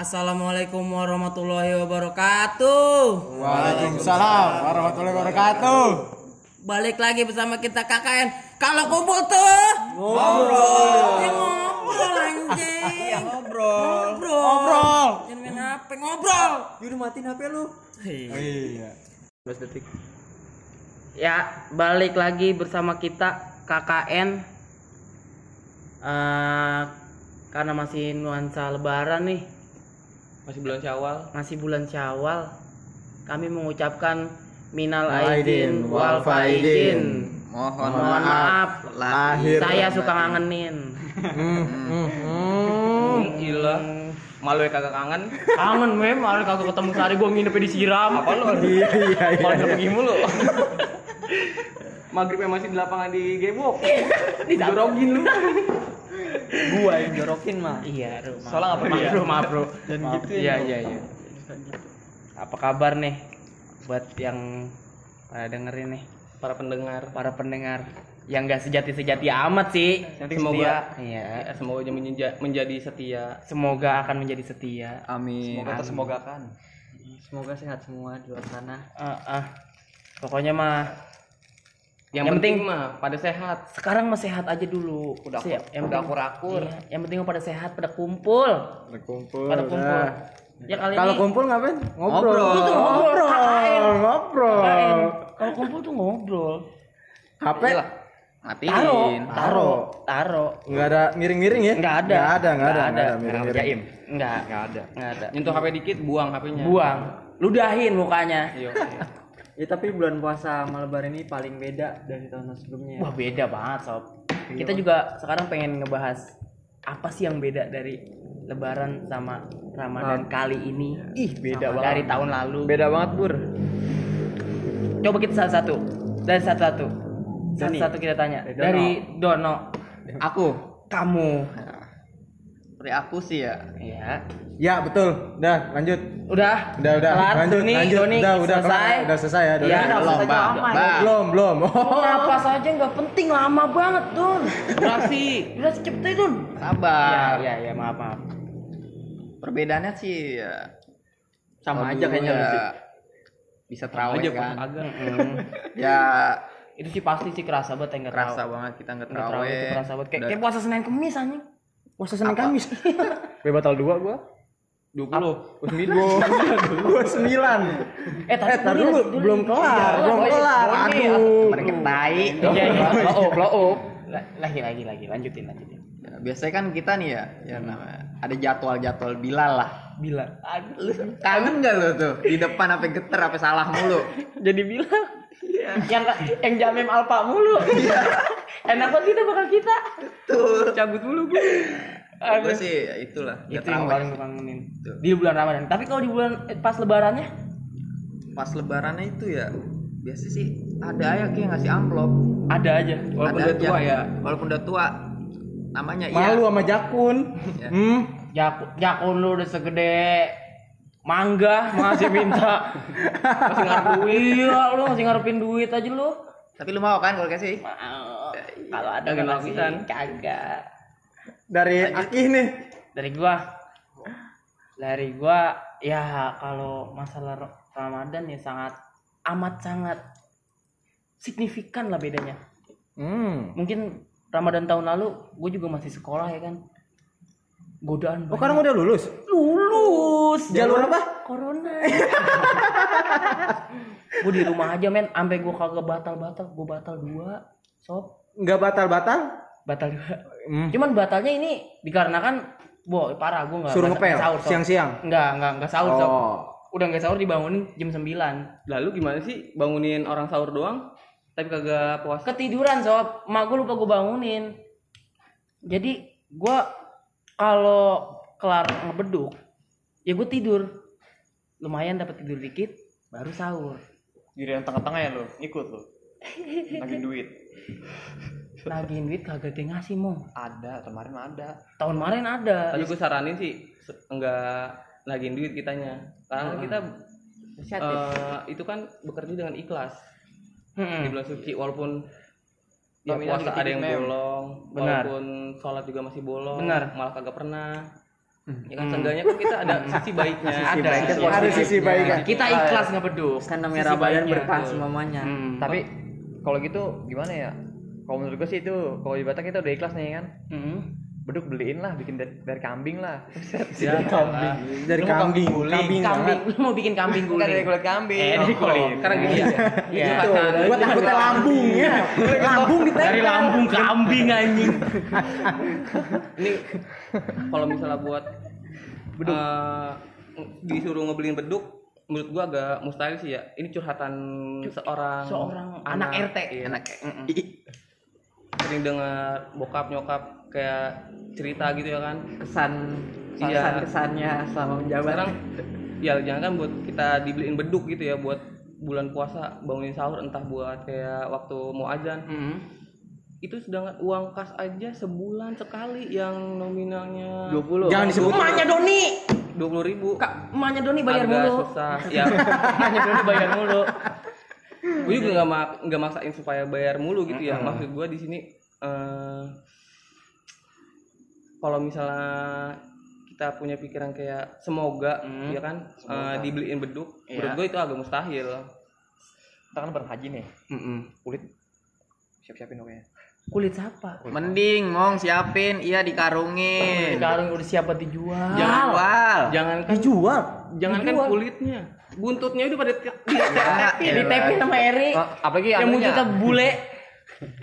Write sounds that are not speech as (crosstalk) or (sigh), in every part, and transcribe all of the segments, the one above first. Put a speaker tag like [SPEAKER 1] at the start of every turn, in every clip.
[SPEAKER 1] Assalamualaikum warahmatullahi wabarakatuh.
[SPEAKER 2] Waalaikumsalam warahmatullahi wabarakatuh.
[SPEAKER 1] Balik lagi bersama kita KKN. Kalau kumpul tuh ngobrol. Ya, ngobrol anjing.
[SPEAKER 3] ngobrol
[SPEAKER 1] Ngobrol.
[SPEAKER 2] Ngobrol.
[SPEAKER 1] Jangan main HP ngobrol.
[SPEAKER 3] Yaudah matiin HP lu
[SPEAKER 2] Iya.
[SPEAKER 3] 12 detik
[SPEAKER 1] Ya, balik lagi bersama kita KKN. Eh, karena masih nuansa lebaran nih,
[SPEAKER 3] masih bulan syawal
[SPEAKER 1] masih bulan Syawal. Kami mengucapkan minal
[SPEAKER 2] Aidin wal
[SPEAKER 1] faidin.
[SPEAKER 3] mohon
[SPEAKER 1] Mohon maaf,
[SPEAKER 2] Lahir.
[SPEAKER 1] saya suka ngangenin.
[SPEAKER 2] Hmm, hmm, hmm.
[SPEAKER 3] gila malu ya kagak kangen
[SPEAKER 1] Kangen mem, malah kagak ketemu sehari gua nginep disiram.
[SPEAKER 3] apa lu
[SPEAKER 2] Iya iya iya.
[SPEAKER 3] malah pergi mulu maghribnya masih di lapangan di gebok (laughs) dijorokin lu gua yang jorokin mah
[SPEAKER 1] Iya, bro. Maaf,
[SPEAKER 3] Soalnya apa dia?
[SPEAKER 1] bro, maaf, bro.
[SPEAKER 3] Dan
[SPEAKER 1] Maaf.
[SPEAKER 3] gitu ya,
[SPEAKER 1] Iya, iya, iya. Apa kabar nih buat yang pada dengerin nih,
[SPEAKER 3] para pendengar
[SPEAKER 1] para pendengar yang gak sejati-sejati amat sih.
[SPEAKER 3] Nanti
[SPEAKER 1] Setia.
[SPEAKER 3] semoga
[SPEAKER 1] Iya.
[SPEAKER 3] ya, semoga menja- menjadi setia
[SPEAKER 1] Semoga akan menjadi setia.
[SPEAKER 3] amin semoga
[SPEAKER 1] Amin.
[SPEAKER 3] kan semoga sehat semua di luar sana
[SPEAKER 1] Ah, ah. Pokoknya mah
[SPEAKER 3] yang,
[SPEAKER 1] Yang
[SPEAKER 3] penting,
[SPEAKER 1] penting-
[SPEAKER 3] mah pada sehat
[SPEAKER 1] sekarang mah sehat aja dulu.
[SPEAKER 3] Udah
[SPEAKER 1] Siap.
[SPEAKER 3] akur-
[SPEAKER 1] yang
[SPEAKER 3] udah
[SPEAKER 1] penting-
[SPEAKER 3] akur-akur.
[SPEAKER 1] Iya, yang penting mah pada sehat, pada kumpul.
[SPEAKER 2] Berkumpul.
[SPEAKER 1] Pada kumpul.
[SPEAKER 2] dah.
[SPEAKER 1] Ya kali
[SPEAKER 2] Kalau
[SPEAKER 1] ini
[SPEAKER 2] kumpul ngapain?
[SPEAKER 3] Ngobrol.
[SPEAKER 2] Ngobrol.
[SPEAKER 1] Ngobrol, KKN.
[SPEAKER 2] Ngobrol.
[SPEAKER 1] Kalau kumpul tuh ngobrol.
[SPEAKER 2] HP
[SPEAKER 3] Iyalah. matiin
[SPEAKER 1] Taro, taro, taro.
[SPEAKER 2] nggak ada miring-miring ya?
[SPEAKER 1] Nggak ada.
[SPEAKER 2] Nggak ada, nggak ada,
[SPEAKER 1] Nggak
[SPEAKER 2] nggak ada miring-miring.
[SPEAKER 3] Nggak ada
[SPEAKER 1] enggak ada.
[SPEAKER 3] nyentuh HP dikit buang HP-nya
[SPEAKER 1] Buang, ludahin mukanya.
[SPEAKER 3] Iya
[SPEAKER 4] Ya tapi bulan puasa sama lebaran ini paling beda dari tahun sebelumnya.
[SPEAKER 1] Wah beda banget sob. Kita juga sekarang pengen ngebahas apa sih yang beda dari Lebaran sama Ramadan kali ini.
[SPEAKER 2] Ih, beda
[SPEAKER 1] Sama
[SPEAKER 2] banget.
[SPEAKER 1] Dari tahun lalu.
[SPEAKER 2] Beda banget, Bur.
[SPEAKER 1] Coba kita satu-satu. Dari satu-satu. Satu-satu kita tanya.
[SPEAKER 4] Dari Dono.
[SPEAKER 1] Dari Dono.
[SPEAKER 3] aku
[SPEAKER 1] Kamu.
[SPEAKER 3] dari aku sih ya
[SPEAKER 1] Iya.
[SPEAKER 2] Ya, betul. Udah, lanjut.
[SPEAKER 1] Udah.
[SPEAKER 2] Udah, udah.
[SPEAKER 1] Kelar.
[SPEAKER 2] Lanjut,
[SPEAKER 1] Doni,
[SPEAKER 2] lanjut.
[SPEAKER 1] Doni,
[SPEAKER 2] udah, udah
[SPEAKER 1] selesai.
[SPEAKER 2] kelar. Udah selesai ya.
[SPEAKER 1] Iya,
[SPEAKER 2] Belum, Bang. Belum, belum.
[SPEAKER 1] Oh, napas aja nggak penting lama banget Don.
[SPEAKER 3] Durasi.
[SPEAKER 1] Udah cepet Don.
[SPEAKER 3] sabar
[SPEAKER 1] Iya, iya, iya, maaf, maaf.
[SPEAKER 3] perbedaannya sih ya
[SPEAKER 4] Sama
[SPEAKER 3] kalau
[SPEAKER 4] aja kayaknya
[SPEAKER 3] ya
[SPEAKER 4] sih.
[SPEAKER 3] bisa terawih kan
[SPEAKER 4] agak. (laughs)
[SPEAKER 3] Ya
[SPEAKER 1] itu sih pasti sih kerasa banget yang nggak
[SPEAKER 3] kerasa banget kita nggak
[SPEAKER 1] terawih itu kerasa banget. Kayak, puasa Senin Kamis anjing. Puasa Senin
[SPEAKER 3] Apa?
[SPEAKER 1] Kamis.
[SPEAKER 2] Gue (laughs) batal dua gua.
[SPEAKER 3] Dua puluh
[SPEAKER 2] Gua (laughs) sembilan.
[SPEAKER 1] eh,
[SPEAKER 2] Eh, tar dulu, belum kelar, belum kelar. Aduh.
[SPEAKER 3] mereka tai
[SPEAKER 1] Iya, iya. Blow up, blow up. La- Lagi, lagi, lagi. Lanjutin, lanjutin.
[SPEAKER 3] Ya, biasanya kan kita nih ya ya namanya ada jadwal-jadwal bilal lah
[SPEAKER 1] Bila.
[SPEAKER 3] lu kangen nggak lu tuh di depan apa geter apa salah mulu (laughs)
[SPEAKER 1] Jadi bilang. Yang yang jamim alpa mulu. (laughs) Enak banget kita bakal kita.
[SPEAKER 3] tuh
[SPEAKER 1] Cabut mulu gue.
[SPEAKER 3] gue sih ya itulah
[SPEAKER 1] Itu yang paling gue kangenin. Di bulan Ramadan. Tapi kalau di bulan eh, pas lebarannya
[SPEAKER 3] pas lebarannya itu ya biasa sih ada aja kayak ngasih amplop
[SPEAKER 1] ada aja.
[SPEAKER 3] walaupun
[SPEAKER 1] Ada
[SPEAKER 3] udah
[SPEAKER 1] aja.
[SPEAKER 3] tua ya walaupun udah tua namanya
[SPEAKER 2] Malu
[SPEAKER 3] iya
[SPEAKER 2] sama Jakun.
[SPEAKER 3] Ya.
[SPEAKER 2] Hmm.
[SPEAKER 1] Jakun, jakun lu udah segede mangga masih minta masih ngarep duit Iya, lu masih ngarepin duit aja lu
[SPEAKER 3] tapi lu mau kan kalau kasih
[SPEAKER 1] mau kalau ada
[SPEAKER 3] Kagak
[SPEAKER 1] ngasih
[SPEAKER 3] lapisan.
[SPEAKER 1] kagak
[SPEAKER 2] Dari Akih nih.
[SPEAKER 1] dari gua dari gua ya kalau masalah Ra- Ramadan ya sangat amat sangat signifikan lah bedanya
[SPEAKER 2] Hmm.
[SPEAKER 1] mungkin Ramadan tahun lalu gue juga masih sekolah ya kan godaan
[SPEAKER 2] Oh, sekarang udah lulus.
[SPEAKER 1] lulus
[SPEAKER 2] Jalur apa?
[SPEAKER 1] corona (laughs) gue di rumah aja men sampai gue kagak batal batal gue batal dua sob
[SPEAKER 2] Nggak batal-batal?
[SPEAKER 1] batal dua
[SPEAKER 2] Hmm.
[SPEAKER 1] cuman batalnya ini dikarenakan bo parah gue nggak
[SPEAKER 2] Suruh
[SPEAKER 1] nggak
[SPEAKER 2] ngepel?
[SPEAKER 1] sahur,
[SPEAKER 2] siang-siang.
[SPEAKER 1] nggak nggak nggak sahur sob.
[SPEAKER 2] Oh.
[SPEAKER 1] udah nggak sahur dibangunin jam 9
[SPEAKER 3] lalu gimana sih bangunin orang sahur doang? Tapi kagak puasa
[SPEAKER 1] ketiduran sob. Mak gue lupa gue bangunin. Jadi gue kalau kelar ngebeduk ya gue tidur. Lumayan dapat tidur dikit baru sahur.
[SPEAKER 3] Jadi yang tengah-tengah ya lo ikut lo lagi duit (laughs)
[SPEAKER 1] nagihin duit kagak dia ngasih mong
[SPEAKER 3] ada kemarin ada
[SPEAKER 1] tahun kemarin ada
[SPEAKER 3] tapi gue saranin sih enggak nagihin duit kitanya karena kan kita eh, itu kan bekerja dengan ikhlas
[SPEAKER 1] Mm-mm.
[SPEAKER 3] di bulan suci walaupun ya puasa ada yang
[SPEAKER 1] Mem.
[SPEAKER 3] bolong
[SPEAKER 1] Benar.
[SPEAKER 3] walaupun sholat juga masih bolong
[SPEAKER 1] Benar.
[SPEAKER 3] malah kagak pernah Ya kan seenggaknya kan kita ada sisi baiknya.
[SPEAKER 4] Sisi
[SPEAKER 3] ada
[SPEAKER 4] baiknya,
[SPEAKER 3] sisi
[SPEAKER 2] Ada sisi baiknya.
[SPEAKER 1] Kita ikhlas nggak beduk.
[SPEAKER 4] kan Ramadan
[SPEAKER 1] baiknya.
[SPEAKER 4] berkah semuanya
[SPEAKER 1] Hmm.
[SPEAKER 5] Tapi kalau gitu gimana ya? Kalau menurut gue sih itu kalau di Batak kita udah ikhlas nih kan.
[SPEAKER 1] Hmm.
[SPEAKER 5] Beduk beliin lah, bikin dari, dari kambing lah. (laughs)
[SPEAKER 3] Ya, kambing.
[SPEAKER 2] Dari kambing, kambing,
[SPEAKER 1] Kambing, lu mau bikin kambing
[SPEAKER 5] Bukan dari
[SPEAKER 1] guling.
[SPEAKER 5] kulit kambing.
[SPEAKER 1] Eh, dari kulit.
[SPEAKER 3] Karena gitu ya.
[SPEAKER 1] Iya.
[SPEAKER 2] Gua takutnya lambung ya. Lambung ditempel.
[SPEAKER 1] Dari lambung kambing anjing. (laughs)
[SPEAKER 3] Ini kalau misalnya buat beduk disuruh ngebeliin beduk menurut gua agak mustahil sih ya. Ini curhatan seorang
[SPEAKER 1] Seorang anak RT.
[SPEAKER 3] Iya.
[SPEAKER 1] Anak
[SPEAKER 3] Mm-mm. Sering dengar bokap nyokap kayak cerita gitu ya kan.
[SPEAKER 4] kesan
[SPEAKER 3] Iya.
[SPEAKER 4] kesan kesannya selama menjabat
[SPEAKER 3] Sekarang ya jangan kan buat kita dibeliin beduk gitu ya buat bulan puasa bangunin sahur entah buat kayak waktu mau azan
[SPEAKER 1] Hmm.
[SPEAKER 3] itu sedangkan uang kas aja sebulan sekali yang nominalnya
[SPEAKER 4] 20
[SPEAKER 2] Jangan disebut.
[SPEAKER 1] Emaknya Doni.
[SPEAKER 3] dua puluh ribu
[SPEAKER 1] Kak, emaknya Doni bayar
[SPEAKER 3] agak
[SPEAKER 1] mulu.
[SPEAKER 3] susah (laughs) ya
[SPEAKER 1] Emaknya Doni bayar mulu.
[SPEAKER 3] Gue juga nggak mak nggak maksain supaya bayar mulu gitu ya maksud gue di sini eh, kalau misalnya kita punya pikiran kayak semoga
[SPEAKER 1] Mm.
[SPEAKER 3] ya kan eh, dibeliin beduk
[SPEAKER 1] Iya.
[SPEAKER 3] menurut gue itu agak mustahil
[SPEAKER 5] Kita kan berhaji nih.
[SPEAKER 1] Mm-mm.
[SPEAKER 5] Kulit siap-siapin oke.
[SPEAKER 1] Kulit siapa?
[SPEAKER 4] mending mong siapin iya dikarungin
[SPEAKER 1] Sekarang udah siapa dijual?
[SPEAKER 3] Jangan.
[SPEAKER 4] jual
[SPEAKER 3] jangan kan
[SPEAKER 2] Dijual.
[SPEAKER 3] jangan kan kulitnya buntutnya udah pada di- di-
[SPEAKER 1] Ya, di TP sama Eri.
[SPEAKER 5] Oh, apalagi
[SPEAKER 1] yang muncul bule.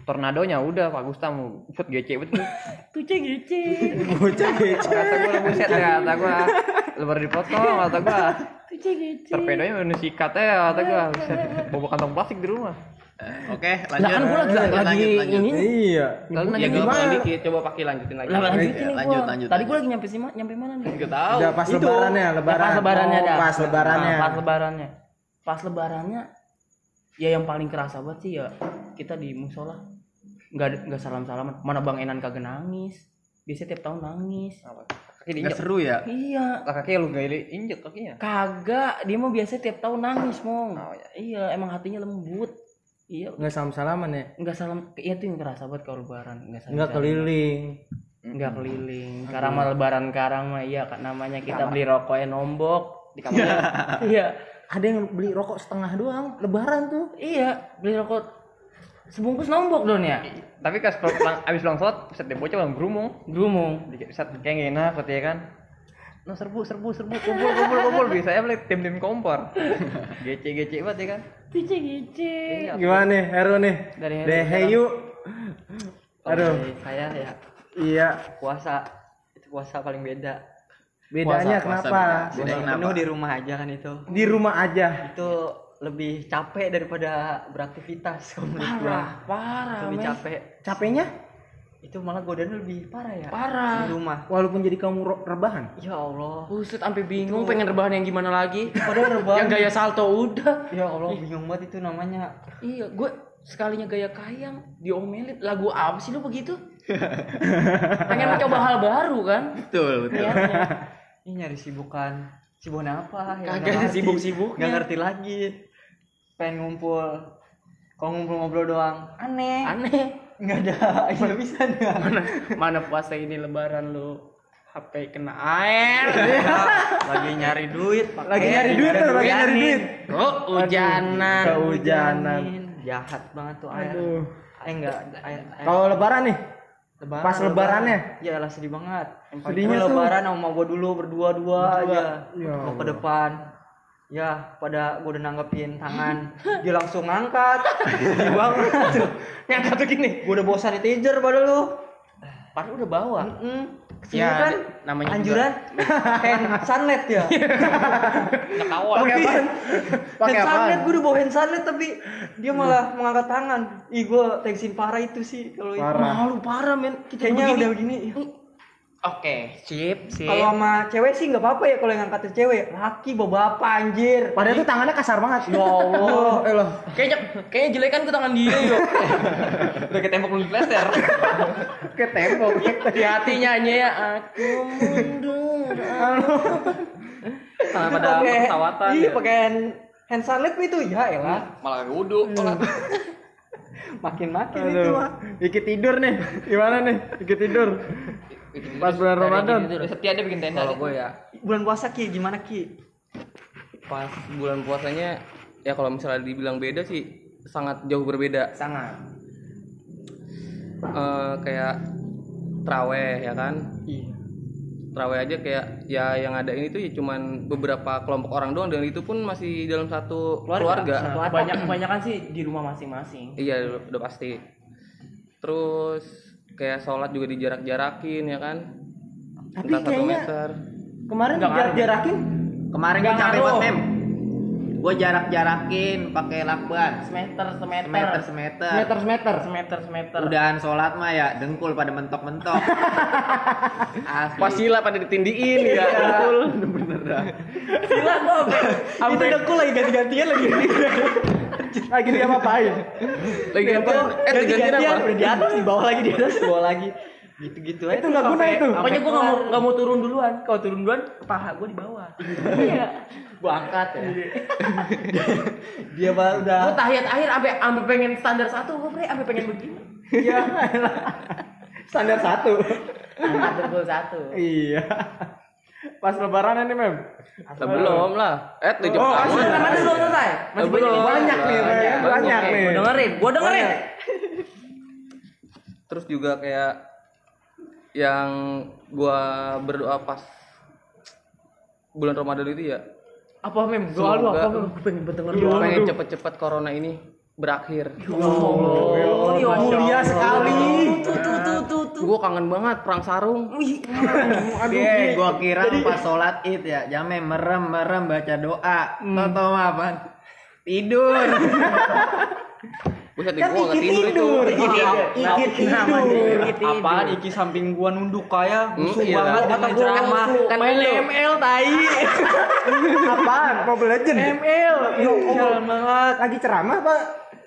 [SPEAKER 5] tornadonya udah Pak Gustam foot gece betul.
[SPEAKER 1] Tuh cek gece.
[SPEAKER 2] Bocah gece.
[SPEAKER 5] kata gue buset ya, kata gue lebar dipotong kata gue.
[SPEAKER 1] Tuh cek gece.
[SPEAKER 5] Torpedonya udah sikat ya kata gue. Buset, bawa kantong plastik di rumah.
[SPEAKER 4] Oke
[SPEAKER 1] Lah kan gua lagi lagi ini.
[SPEAKER 2] Iya.
[SPEAKER 5] Lalu
[SPEAKER 3] ya
[SPEAKER 5] nanya
[SPEAKER 3] gue
[SPEAKER 2] gimana?
[SPEAKER 3] dikit coba pakai lanjutin lagi
[SPEAKER 1] Lah lanjutin
[SPEAKER 4] Lanjut, lanjut,
[SPEAKER 1] Tadi gua lagi nyampe sih nyampe mana nih?
[SPEAKER 3] Gak tahu
[SPEAKER 2] Udah pas
[SPEAKER 1] Itu.
[SPEAKER 2] lebarannya, lebaran.
[SPEAKER 1] Pas lebarannya
[SPEAKER 2] Oh,
[SPEAKER 1] dah.
[SPEAKER 2] Pas lebarannya.
[SPEAKER 1] Nah, pas lebarannya. Pas lebarannya ya yang paling kerasa banget sih ya kita di musola nggak nggak salam salaman mana bang Enan kagak nangis biasanya tiap tahun nangis
[SPEAKER 5] Kaki diinjek.
[SPEAKER 4] seru ya
[SPEAKER 1] iya
[SPEAKER 5] Lah kakinya lu gak injek kakinya.
[SPEAKER 1] kagak dia mau biasanya tiap tahun nangis mong
[SPEAKER 5] Oh, iya.
[SPEAKER 1] iya emang hatinya lembut iya
[SPEAKER 2] Nggak salam-salaman ya.
[SPEAKER 1] nggak salam iya tuh yang kerasa banget kalau lebaran nggak salam
[SPEAKER 2] Nggak keliling.
[SPEAKER 1] nggak keliling karena mah lebaran sekarang mah iya kan namanya kita beli rokoknya nombok
[SPEAKER 5] Di kamar. (laughs)
[SPEAKER 1] iya
[SPEAKER 2] Ada yang beli rokok setengah doang. Lebaran tuh.
[SPEAKER 1] iya beli rokok sebungkus nombok don ya
[SPEAKER 5] Tapi pas abis pulang sholat, set dia bocah malah gerumung.
[SPEAKER 1] Grumung
[SPEAKER 5] Dikit set kayak gak enak ya kan. No serbu serbu serbu kumpul kumpul kumpul bisa ya beli tim tim kompor. (laughs) Gece gece banget ya kan.
[SPEAKER 1] Pice gice
[SPEAKER 2] Gimana nih, Heru nih?
[SPEAKER 1] Dari Heru
[SPEAKER 2] Deheyu. Aduh.
[SPEAKER 4] Saya ya
[SPEAKER 2] Iya.
[SPEAKER 4] puasa itu puasa paling beda
[SPEAKER 2] Bedanya kenapa?
[SPEAKER 4] puasa penuh di rumah aja kan itu
[SPEAKER 2] Di rumah aja.
[SPEAKER 4] itu lebih capek daripada beraktivitas
[SPEAKER 1] parah parah
[SPEAKER 4] lebih capek
[SPEAKER 2] Capeknya
[SPEAKER 4] itu malah godaan lebih parah ya?
[SPEAKER 1] Parah.
[SPEAKER 4] Di rumah.
[SPEAKER 2] Walaupun jadi kamu rebahan.
[SPEAKER 4] ya Allah.
[SPEAKER 1] Buset sampai bingung pengen rebahan yang gimana lagi. (laughs)
[SPEAKER 4] Padahal rebahan.
[SPEAKER 1] Yang gaya salto udah.
[SPEAKER 4] Ya Allah bingung banget itu namanya.
[SPEAKER 1] Iya gue sekalinya gaya kayang diomelin. Lagu apa sih lu begitu? (laughs) Pengen mencoba hal baru kan?
[SPEAKER 4] Betul
[SPEAKER 1] niatnya
[SPEAKER 4] ini nyari sibukan. Sibukan apa? Ya
[SPEAKER 1] Kagak
[SPEAKER 4] ngerti.
[SPEAKER 1] sibuk-sibuknya.
[SPEAKER 4] nggak ngerti lagi. Pengen ngumpul. Kalau ngumpul ngobrol doang. Aneh.
[SPEAKER 1] Aneh
[SPEAKER 4] nggak ada (laughs) nggak bisa
[SPEAKER 1] mana mana puasa ini lebaran lu? HP kena air.
[SPEAKER 4] Lagi nyari duit pakai
[SPEAKER 2] Lagi nyari duit tuh, lagi nyari duit.
[SPEAKER 1] oh hujanan.
[SPEAKER 2] Kehujanan.
[SPEAKER 4] jahat banget tuh air.
[SPEAKER 2] Aduh.
[SPEAKER 4] air enggak.
[SPEAKER 2] Kalau lebaran nih,
[SPEAKER 4] lebaran,
[SPEAKER 2] pas lebarannya?
[SPEAKER 4] ya lah sedih banget. Yang
[SPEAKER 2] Sedihnya tuh-
[SPEAKER 4] lebaran sama gua dulu berdua dua aja.
[SPEAKER 2] Ya
[SPEAKER 4] mau ke depan ya pada gua udah nanggepin tangan. Dia langsung ngangkat. Sedih banget
[SPEAKER 1] yang satu gini.
[SPEAKER 4] Gua udah bosan di teaser pada lu.
[SPEAKER 1] Padahal udah bawa.
[SPEAKER 4] Mm-mm. Ke sini
[SPEAKER 1] Ya,
[SPEAKER 4] kan
[SPEAKER 1] namanya
[SPEAKER 4] anjuran. Hand sunlight ya.
[SPEAKER 3] Ketawa.
[SPEAKER 2] Pakai apa? Pakai
[SPEAKER 4] hand
[SPEAKER 2] apa?
[SPEAKER 4] sunlight gue udah bawa hand sunlight tapi dia malah mengangkat tangan. Ih gue tensin parah itu sih kalau itu.
[SPEAKER 1] Malu parah men. Kita
[SPEAKER 4] kayaknya
[SPEAKER 1] begini.
[SPEAKER 4] udah begini
[SPEAKER 1] oke sip sip
[SPEAKER 4] kalau sama cewek sih nggak apa-apa ya kalau yang ngangkatin cewek laki bawa bapak anjir
[SPEAKER 2] Padahal tuh tangannya kasar banget.
[SPEAKER 1] ya Allah (laughs)
[SPEAKER 2] Eh loh.
[SPEAKER 1] kayaknya kayaknya jelekan ke tangan dia yuk (laughs)
[SPEAKER 3] udah ke tembok belum plester (laughs)
[SPEAKER 2] Ke tembok.
[SPEAKER 1] hati-hati nyanyi ya aku mundur
[SPEAKER 3] sama pada pesawatan
[SPEAKER 4] iya
[SPEAKER 3] ya.
[SPEAKER 4] pakai hand, sunlight itu ya elah
[SPEAKER 3] malah kagak wudhu sholat.
[SPEAKER 4] makin makin itu mah
[SPEAKER 2] Dikit tidur nih. Gimana nih? Dikit tidur. Pas bulan Ramadan.
[SPEAKER 5] Gitu, setia dia bikin tenda.
[SPEAKER 3] Kalau gue ya
[SPEAKER 4] Bulan puasa Ki gimana Ki?
[SPEAKER 3] pas bulan puasanya ya kalau misalnya dibilang beda sih sangat jauh berbeda.
[SPEAKER 1] sangat
[SPEAKER 3] Eh, kayak traweh ya kan
[SPEAKER 4] Iya.
[SPEAKER 3] traweh aja kayak ya yang ada ini tuh ya cuman beberapa kelompok orang doang dan itu pun masih dalam satu keluarga,
[SPEAKER 1] Nah, banyak kebanyakan sih di rumah masing-masing
[SPEAKER 3] iya udah pasti terus kayak sholat juga dijarak-jarakin ya kan
[SPEAKER 2] Tapi
[SPEAKER 3] entah satu
[SPEAKER 2] kayaknya-
[SPEAKER 3] meter
[SPEAKER 2] Kemarin
[SPEAKER 1] Nggak ngaruh.
[SPEAKER 2] jarak-jarakin
[SPEAKER 6] Kemarin gue capek banget mem. Gue jarak-jarakin pakai lakban.
[SPEAKER 1] semeter semeter
[SPEAKER 6] Semeter semeter.
[SPEAKER 2] meter semeter.
[SPEAKER 1] semeter semeter
[SPEAKER 6] Udahan sholat mah ya dengkul pada mentok-mentok. (laughs)
[SPEAKER 3] Pas sila pada ditindiin ya betul
[SPEAKER 1] gila gua
[SPEAKER 4] Itu dengkul lagi ganti-gantian lagi. (laughs)
[SPEAKER 2] Lagi dia ngapain?
[SPEAKER 3] lagi apa eh digantiin apa
[SPEAKER 4] Udah di atas di bawah lagi di atas di bawah lagi. Gitu-gitu aja.
[SPEAKER 2] Itu nggak guna itu.
[SPEAKER 1] pokoknya gua nggak mau nggak mau turun duluan kalau turun duluan paha gua di bawah iya
[SPEAKER 4] gua angkat ya. Dia baru udah
[SPEAKER 1] gua tahiyat akhir sampai sampai pengen standar satu gua bre sampai pengen begini
[SPEAKER 2] Iya. Standar satu.
[SPEAKER 1] dengkul satu
[SPEAKER 2] Iya. Pas lebaran ini, Mem.
[SPEAKER 3] Lah, belum lah eh tujuh
[SPEAKER 2] Oh,
[SPEAKER 3] tahun.
[SPEAKER 2] masih
[SPEAKER 1] belum selesai masih
[SPEAKER 3] Belum.
[SPEAKER 1] banyak
[SPEAKER 2] nih.
[SPEAKER 3] Banyak.
[SPEAKER 2] Banyak nih.
[SPEAKER 1] gua dengerin gua dengerin
[SPEAKER 2] Banyak.
[SPEAKER 3] terus juga kayak yang gua berdoa pas bulan Ramadan itu ya
[SPEAKER 1] apa mem doa lu apa mem gua pengen berdengar
[SPEAKER 2] Iya.
[SPEAKER 1] doa
[SPEAKER 3] pengen cepet-cepet corona ini berakhir
[SPEAKER 1] oh ya
[SPEAKER 2] Mulia sekali.
[SPEAKER 1] tuh tuh tuh tuh tuh
[SPEAKER 3] gue kangen banget perang sarung
[SPEAKER 6] Oke, gua kira pas sholat id ya, jame merem merem baca doa. Toto mah apa? Tidur.
[SPEAKER 3] Buset gue gak tidur itu
[SPEAKER 2] Ikit tidur.
[SPEAKER 4] apaan iki samping gua nunduk kayak
[SPEAKER 3] Hmm,
[SPEAKER 4] musuh
[SPEAKER 3] iya.
[SPEAKER 4] banget
[SPEAKER 1] kata
[SPEAKER 4] dengan
[SPEAKER 1] gua
[SPEAKER 4] ceramah.
[SPEAKER 1] kan main ML tai
[SPEAKER 2] Apaan? Mobile Legend.
[SPEAKER 1] ML
[SPEAKER 4] Jalan banget.
[SPEAKER 2] Lagi ceramah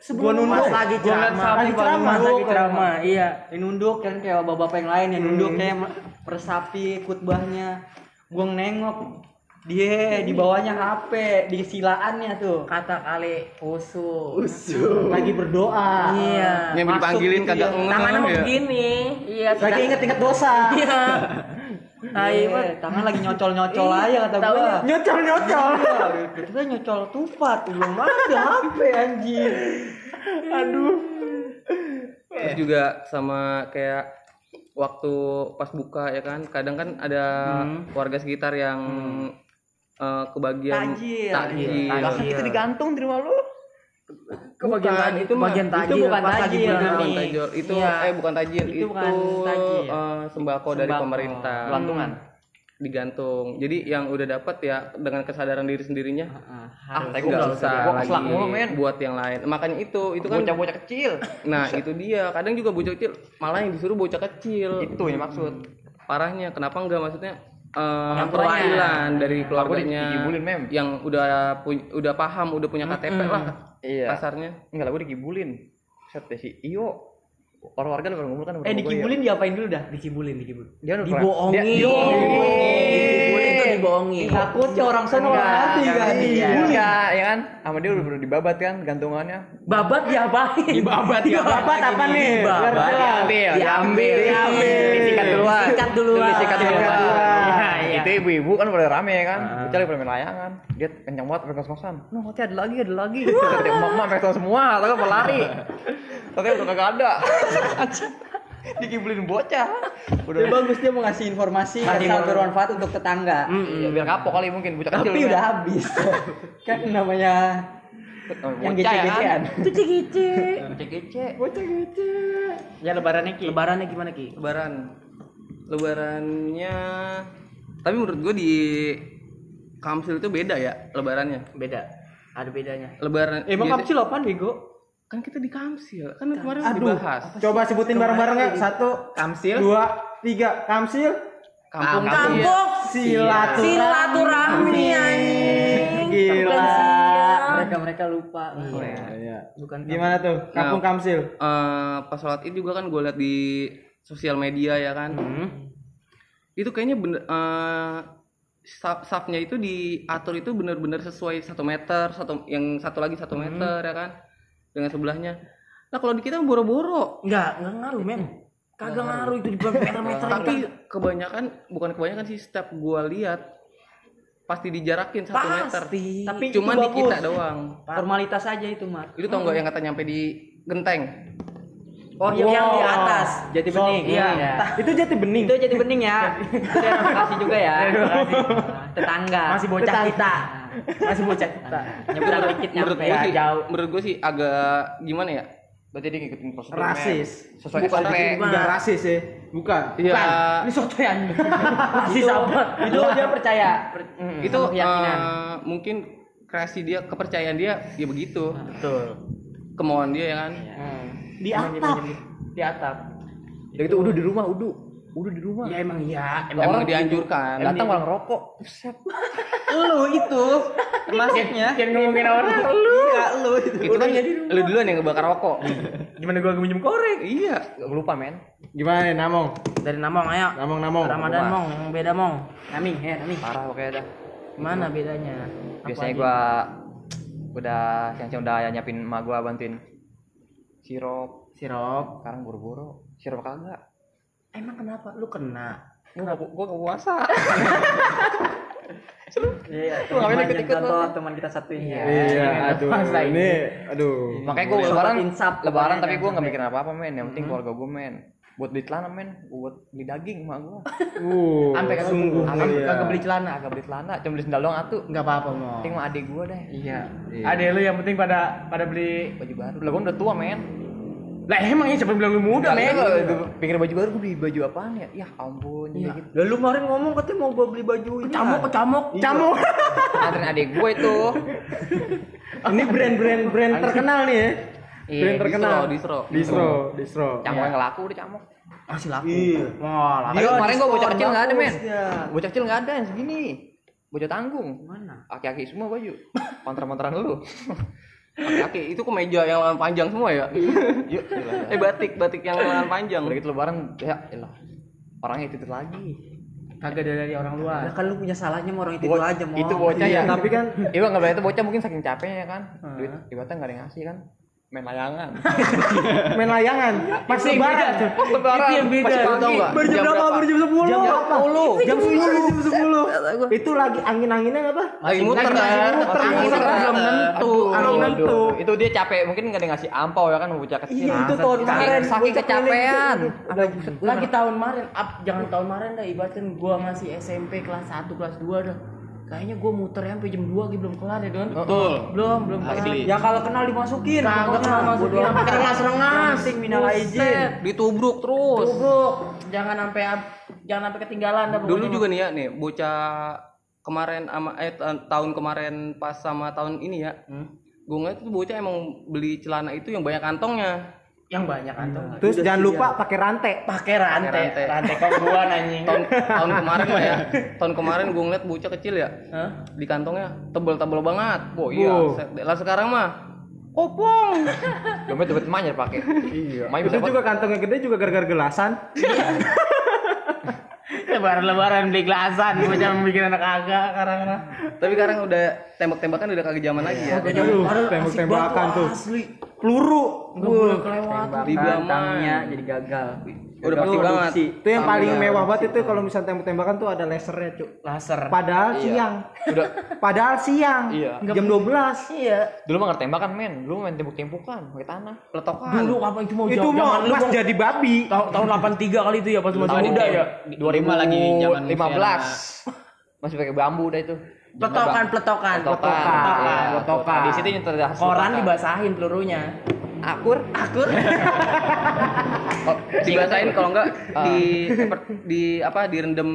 [SPEAKER 2] apa?
[SPEAKER 4] Gua nunduk.
[SPEAKER 1] pas lagi ceramah
[SPEAKER 4] sapi
[SPEAKER 2] lagi ceramah,
[SPEAKER 4] nunduk.
[SPEAKER 1] lagi ceramah iya
[SPEAKER 4] Yang nunduk kan kayak bapak-bapak yang lain yang nunduk kayak persapi khutbahnya. Gua nengok dia di bawahnya HP di silaannya tuh.
[SPEAKER 1] kata kali usul
[SPEAKER 2] Lagi berdoa.
[SPEAKER 1] iya
[SPEAKER 3] yang dipanggilin kagak
[SPEAKER 4] ya.
[SPEAKER 1] tangannya
[SPEAKER 3] ya.
[SPEAKER 1] begini iya
[SPEAKER 2] Lagi inget-inget dosa.
[SPEAKER 1] iya (laughs) tai
[SPEAKER 4] Iya, tangan lagi nyocol-nyocol
[SPEAKER 1] Iya,
[SPEAKER 4] aja kata gua.
[SPEAKER 2] Nyocol-nyocol.
[SPEAKER 4] Kita nyocol tupat, belum ada HP anjir.
[SPEAKER 3] terus juga sama kayak waktu pas buka ya kan kadang kan ada warga sekitar yang eh, kebagian
[SPEAKER 4] Tajil.
[SPEAKER 3] takjil.
[SPEAKER 1] Tajil.
[SPEAKER 5] Itu digantung di rumah lu.
[SPEAKER 1] Kebagian
[SPEAKER 3] Bukan, itu
[SPEAKER 1] bagian
[SPEAKER 4] itu
[SPEAKER 1] tajil
[SPEAKER 4] bukan
[SPEAKER 1] pas lagi
[SPEAKER 4] tajil,
[SPEAKER 1] bulan
[SPEAKER 3] Bukan
[SPEAKER 1] nih.
[SPEAKER 3] tajil. itu
[SPEAKER 1] Iya.
[SPEAKER 3] eh bukan tajil
[SPEAKER 4] Itu
[SPEAKER 3] itu,
[SPEAKER 4] bukan tajil.
[SPEAKER 3] eh, sembako, dari
[SPEAKER 4] Sembako.
[SPEAKER 3] pemerintah
[SPEAKER 5] Pelantungan.
[SPEAKER 3] digantung jadi yang udah dapat ya dengan kesadaran diri sendirinya
[SPEAKER 5] Ah, tapi
[SPEAKER 3] nggak
[SPEAKER 5] gua
[SPEAKER 3] usah lagi
[SPEAKER 5] keselak mulu, men.
[SPEAKER 3] buat yang lain makanya itu itu kan
[SPEAKER 5] Bocah-bocah kecil.
[SPEAKER 3] nah itu dia kadang juga bocah kecil malah yang disuruh bocah kecil
[SPEAKER 5] Itu yang maksud.
[SPEAKER 3] parahnya kenapa enggak maksudnya eh,
[SPEAKER 1] Yang
[SPEAKER 3] perwakilan dari keluarganya
[SPEAKER 5] dikibulin, Mem.
[SPEAKER 3] yang udah udah paham udah punya KTP lah
[SPEAKER 5] Iya.
[SPEAKER 3] kasarnya
[SPEAKER 5] Enggak lah, gue dikibulin. Set deh si Iyo. Orang warga udah ngumpul kan.
[SPEAKER 4] Eh dikibulin diapain dulu dah?
[SPEAKER 1] dikibulin dikibulin
[SPEAKER 5] Dia udah
[SPEAKER 1] dibohongin
[SPEAKER 5] Dia,
[SPEAKER 1] dikibulin tuh dibohongin
[SPEAKER 4] Takutnya orang sono orang hati kan. Dikibulin.
[SPEAKER 5] Ya kan? Sama dia udah udah dibabat kan gantungannya.
[SPEAKER 1] babat diapain
[SPEAKER 4] Dibabat, diapain
[SPEAKER 2] Babat apa nih? Biar
[SPEAKER 1] Babat
[SPEAKER 2] jelas.
[SPEAKER 5] Diambil,
[SPEAKER 1] diambil
[SPEAKER 5] diambil. Disikat duluan.
[SPEAKER 1] disikat duluan
[SPEAKER 5] Disikat duluan. Itu ibu-ibu kan pada rame kan. Bocah lagi pada main layangan. Dia kencang banget sampai kos-kosan. No, hati ada lagi, ada lagi. Kata emak-emak megang semua, atau mau lari. Katanya udah kagak ada. (laughs) Dikibulin bocah. Udah
[SPEAKER 4] Udah bagus dia mau ngasih informasi yang sangat bermanfaat untuk tetangga.
[SPEAKER 5] Iya, biar kapok kali mungkin bocah kecil.
[SPEAKER 4] Tapi udah habis. (laughs) kan namanya yang gece-gecean.
[SPEAKER 1] Gece-gece.
[SPEAKER 5] Gece-gece.
[SPEAKER 4] Ya lebarannya Ki.
[SPEAKER 1] lebarannya gimana ki
[SPEAKER 3] lebaran lebarannya tapi menurut gue di Kamsil itu beda ya lebarannya
[SPEAKER 1] beda ada bedanya
[SPEAKER 3] lebaran
[SPEAKER 4] Emang
[SPEAKER 3] biasa-
[SPEAKER 4] kapsil apaan bego?
[SPEAKER 3] kan kita di Kamsil kan kemarin udah
[SPEAKER 2] Aduh.
[SPEAKER 3] dibahas
[SPEAKER 2] Coba sebutin bareng-bareng ya. Satu,
[SPEAKER 6] Kamsil.
[SPEAKER 2] dua, tiga. Kamsil.
[SPEAKER 3] kampung
[SPEAKER 1] kampung
[SPEAKER 2] Silaturahmi.
[SPEAKER 1] silaturahmi anjing
[SPEAKER 2] Gila.
[SPEAKER 4] Mereka mereka lupa.
[SPEAKER 2] Iya.
[SPEAKER 4] Bukan
[SPEAKER 2] Gimana tuh? Kampung Kamsil.
[SPEAKER 3] Eh, pas sholat id juga kan gue liat di sosial media ya kan itu kayaknya bener eh, saf- safnya itu diatur itu bener-bener sesuai satu meter satu yang satu lagi satu meter ya kan dengan sebelahnya nah kalau di kita boro-boro
[SPEAKER 1] Enggak, enggak ngaruh, men. Kagak ngaruh itu di meter-meter.
[SPEAKER 3] Tapi kebanyakan bukan kebanyakan sih setiap gua lihat pasti dijarakin satu meter.
[SPEAKER 4] Tapi
[SPEAKER 3] Cuman
[SPEAKER 4] itu
[SPEAKER 3] di kita doang.
[SPEAKER 4] Formalitas aja itu mah.
[SPEAKER 3] Itu tau nggak yang kata nyampe di genteng?
[SPEAKER 4] Oh, yang, yang di atas. Jati bening.
[SPEAKER 1] iya.
[SPEAKER 2] Itu jati bening.
[SPEAKER 4] Itu jati bening ya. (laughs) Terima kasih juga ya. Tetangga.
[SPEAKER 1] Masih bocah kita. Masih bocah kita.
[SPEAKER 4] nyebrang dikit
[SPEAKER 3] Menurut
[SPEAKER 4] nyampe.
[SPEAKER 3] gua sih,
[SPEAKER 1] jauh.
[SPEAKER 3] menurut gua sih agak gimana ya?
[SPEAKER 5] Berarti dia ngikutin prosedur.
[SPEAKER 2] Rasis.
[SPEAKER 5] Sesuai
[SPEAKER 3] Bukan rasis,
[SPEAKER 2] Enggak rasis ya. Bukan.
[SPEAKER 3] Iya.
[SPEAKER 1] Ini soto yang (laughs) masih sabar.
[SPEAKER 4] Itu dia percaya. Per-
[SPEAKER 3] itu
[SPEAKER 4] sama keyakinan.
[SPEAKER 3] eh, mungkin kreasi dia, kepercayaan dia ya begitu.
[SPEAKER 1] Betul.
[SPEAKER 3] Kemauan dia ya kan.
[SPEAKER 2] Di atap.
[SPEAKER 1] Di atap.
[SPEAKER 5] Udah gitu udah di rumah, udah. Udah di rumah.
[SPEAKER 1] Ya emang iya.
[SPEAKER 3] Emang dianjurkan.
[SPEAKER 5] Datang malah ngerokok. Buset.
[SPEAKER 4] Lu itu termasuknya.
[SPEAKER 1] Jangan ngomongin orang lu.
[SPEAKER 4] Iya, lu itu.
[SPEAKER 3] Itu kan lu duluan yang ngebakar rokok.
[SPEAKER 1] Gimana gua minjem korek?
[SPEAKER 3] iya.
[SPEAKER 5] Gak lupa men.
[SPEAKER 2] Gimana nih, Namong?
[SPEAKER 1] Dari Namong ayo.
[SPEAKER 2] Namong, Namong.
[SPEAKER 1] Ramadan Mong, yang beda Mong.
[SPEAKER 4] Nami, eh, nami.
[SPEAKER 5] Parah pokoknya dah.
[SPEAKER 1] Gimana bedanya?
[SPEAKER 5] Biasanya gua udah siang-siang udah nyiapin emak gua bantuin sirup.
[SPEAKER 1] sirup.
[SPEAKER 5] Sekarang buru-buru. Sirup kagak.
[SPEAKER 1] Emang kenapa? Lu kena.
[SPEAKER 5] Gua gua, gua gak puasa. (laughs)
[SPEAKER 4] Iya, teman
[SPEAKER 5] ikut-ikut
[SPEAKER 4] yang
[SPEAKER 5] lu?
[SPEAKER 4] contoh teman kita satu ini. ya.
[SPEAKER 2] Iya, aduh.
[SPEAKER 1] Masa
[SPEAKER 2] Ini, aduh.
[SPEAKER 5] Makanya
[SPEAKER 4] Sobat
[SPEAKER 5] lebaran
[SPEAKER 4] insap,
[SPEAKER 5] lebaran tapi nggak
[SPEAKER 4] sampai.
[SPEAKER 5] mikirin apa-apa men. Yang penting keluarga gua men. Buat beli celana men, buat beli daging emak gua.
[SPEAKER 2] Uh,
[SPEAKER 1] Sampai kagak
[SPEAKER 2] sungguh
[SPEAKER 1] sampai kagak beli celana.
[SPEAKER 5] Agak beli celana, cuma beli sendal doang atu.
[SPEAKER 1] Enggak apa-apa, Mong.
[SPEAKER 5] Penting mah adik gua deh.
[SPEAKER 1] Iya. Ada lu yang penting pada pada beli
[SPEAKER 5] Baju baru. Lah gua udah tua men.
[SPEAKER 1] Lah emangnya siapa bilang lu muda, men?
[SPEAKER 5] Pikir baju baru gua beli baju apaan ya? Ya ampun,
[SPEAKER 1] Iya.
[SPEAKER 5] gitu.
[SPEAKER 4] Lalu kemarin ngomong katanya mau gua beli baju ini.
[SPEAKER 1] Kecamuk, kecamuk.
[SPEAKER 2] Camuk.
[SPEAKER 5] Nganterin (laughs) adik gua itu.
[SPEAKER 2] Ini brand-brand brand terkenal nih ya.
[SPEAKER 1] Iya,
[SPEAKER 2] brand terkenal.
[SPEAKER 3] distro,
[SPEAKER 2] Distro, distro.
[SPEAKER 5] Camuk yang laku udah camuk.
[SPEAKER 1] Masih laku.
[SPEAKER 2] Iya.
[SPEAKER 1] Wah, laku.
[SPEAKER 5] Tapi kemarin gua bocah kecil nggak ada men.
[SPEAKER 4] dia.
[SPEAKER 5] Bocah kecil nggak ada yang segini. Bocah tanggung.
[SPEAKER 4] Mana?
[SPEAKER 5] Aki-aki semua baju. Kontrak-kontrak lu. (laughs)
[SPEAKER 3] Kaki itu kemeja yang lengan panjang semua ya.
[SPEAKER 5] Yuk, gila. (laughs)
[SPEAKER 3] eh batik, batik yang lengan panjang.
[SPEAKER 5] Udah gitu lebaran ya elah. Orangnya itu, itu lagi.
[SPEAKER 1] Kagak ada dari orang luar.
[SPEAKER 4] Lah kan lu punya salahnya sama orang itu,
[SPEAKER 5] Bo-
[SPEAKER 4] aja mau.
[SPEAKER 5] Itu bocah ya.
[SPEAKER 2] Tapi kan
[SPEAKER 5] Iya nggak boleh itu bocah mungkin saking capeknya kan. Duit ibaratnya nggak ada yang ngasih kan. Main layangan. (laughs)
[SPEAKER 2] main layangan. Pas lebaran.
[SPEAKER 5] Pas lebaran.
[SPEAKER 1] Itu yang beda.
[SPEAKER 5] pas
[SPEAKER 3] Lu
[SPEAKER 5] pagi.
[SPEAKER 3] tau nggak?
[SPEAKER 2] Berjam berapa? Berjam 10.
[SPEAKER 5] Jam berapa?
[SPEAKER 2] Jam 10. Jam 10. Itu lagi angin-anginnya apa?
[SPEAKER 3] Lagi muter kan.
[SPEAKER 2] muter, muter
[SPEAKER 3] belum nentu.
[SPEAKER 2] Belum nentu.
[SPEAKER 5] Itu dia capek, mungkin nggak ada ngasih ampau ya kan bocah kecil.
[SPEAKER 2] Iya, itu tahun kemarin.
[SPEAKER 5] Saking kecapean.
[SPEAKER 1] Lagi tahun kemarin, jangan tahun kemarin dah ibaratkan gua masih SMP kelas 1, kelas 2 dah. Kayaknya gua muter sampai jam 2 lagi belum kelar ya, Don.
[SPEAKER 3] Betul.
[SPEAKER 1] Belum, belum kelar.
[SPEAKER 3] Asli.
[SPEAKER 4] Ya kalau kenal dimasukin.
[SPEAKER 1] Kagak kenal masukin,
[SPEAKER 4] Bodo
[SPEAKER 1] sampai rengas-rengas.
[SPEAKER 4] Penting minal aijin.
[SPEAKER 3] Ditubruk terus.
[SPEAKER 1] Tubruk. Jangan sampai jangan sampai ketinggalan dah
[SPEAKER 3] Dulu juga nih ya nih bocah kemarin sama eh ta- tahun kemarin pas sama tahun ini ya. Gue ngeliat tuh bocah emang beli celana itu yang banyak kantongnya.
[SPEAKER 1] Yang banyak kantong.
[SPEAKER 2] Terus jangan lupa pakai rantai.
[SPEAKER 1] Pakai rantai,
[SPEAKER 3] rantai.
[SPEAKER 1] rantai kok gua anjing.
[SPEAKER 3] Tahun tahun kemarin mah ya. (laughs) Tahun kemarin gue ngeliat bocah kecil ya.
[SPEAKER 1] Hah?
[SPEAKER 3] Di kantongnya tebel-tebel banget.
[SPEAKER 5] Oh iya.
[SPEAKER 3] Lah sekarang mah kopong. (laughs)
[SPEAKER 5] Dompet dompet emaknya pakai. Iya.
[SPEAKER 2] Itu
[SPEAKER 5] bisa
[SPEAKER 2] juga kantongnya gede juga gara-gara gelasan. (laughs)
[SPEAKER 1] Lebaran-lebaran beli gelasan, gua jangan bikin anak agak sekarang mah.
[SPEAKER 3] Tapi sekarang udah tembak-tembakan udah kagak zaman lagi ya.
[SPEAKER 2] Aduh, tembak-tembakan tuh. Peluru.
[SPEAKER 4] Tembakan
[SPEAKER 3] Baman.
[SPEAKER 4] tangnya jadi gagal.
[SPEAKER 3] Udah pasti banget.
[SPEAKER 2] Itu yang paling mewah banget itu kalau misalnya tembak-tembakan tuh ada lasernya, Cuk.
[SPEAKER 1] Laser.
[SPEAKER 2] Padahal siang.
[SPEAKER 5] Udah.
[SPEAKER 2] Padahal siang.
[SPEAKER 5] Iya.
[SPEAKER 2] Jam 12.
[SPEAKER 1] Iya.
[SPEAKER 5] Dulu mah nggak tembakan men. Dulu main tembok-tembokan pakai tanah.
[SPEAKER 3] Peletokan.
[SPEAKER 1] Dulu apa itu mau
[SPEAKER 2] Itu mau pas jadi babi.
[SPEAKER 1] tahun tahun 83 kali itu ya pas masih muda ya.
[SPEAKER 5] 2000
[SPEAKER 3] lagi zaman
[SPEAKER 5] 15. Masih pakai bambu dah itu.
[SPEAKER 1] Pletokan, pletokan,
[SPEAKER 5] Pletokan.
[SPEAKER 1] pletokan,
[SPEAKER 5] Iya,
[SPEAKER 1] pletokan.
[SPEAKER 5] Di situ nyetel dah.
[SPEAKER 1] Koran dibasahin pelurunya.
[SPEAKER 5] akur.
[SPEAKER 1] Akur. (laughs)
[SPEAKER 3] Oh, dibasahin kalau enggak (laughs) di di apa direndam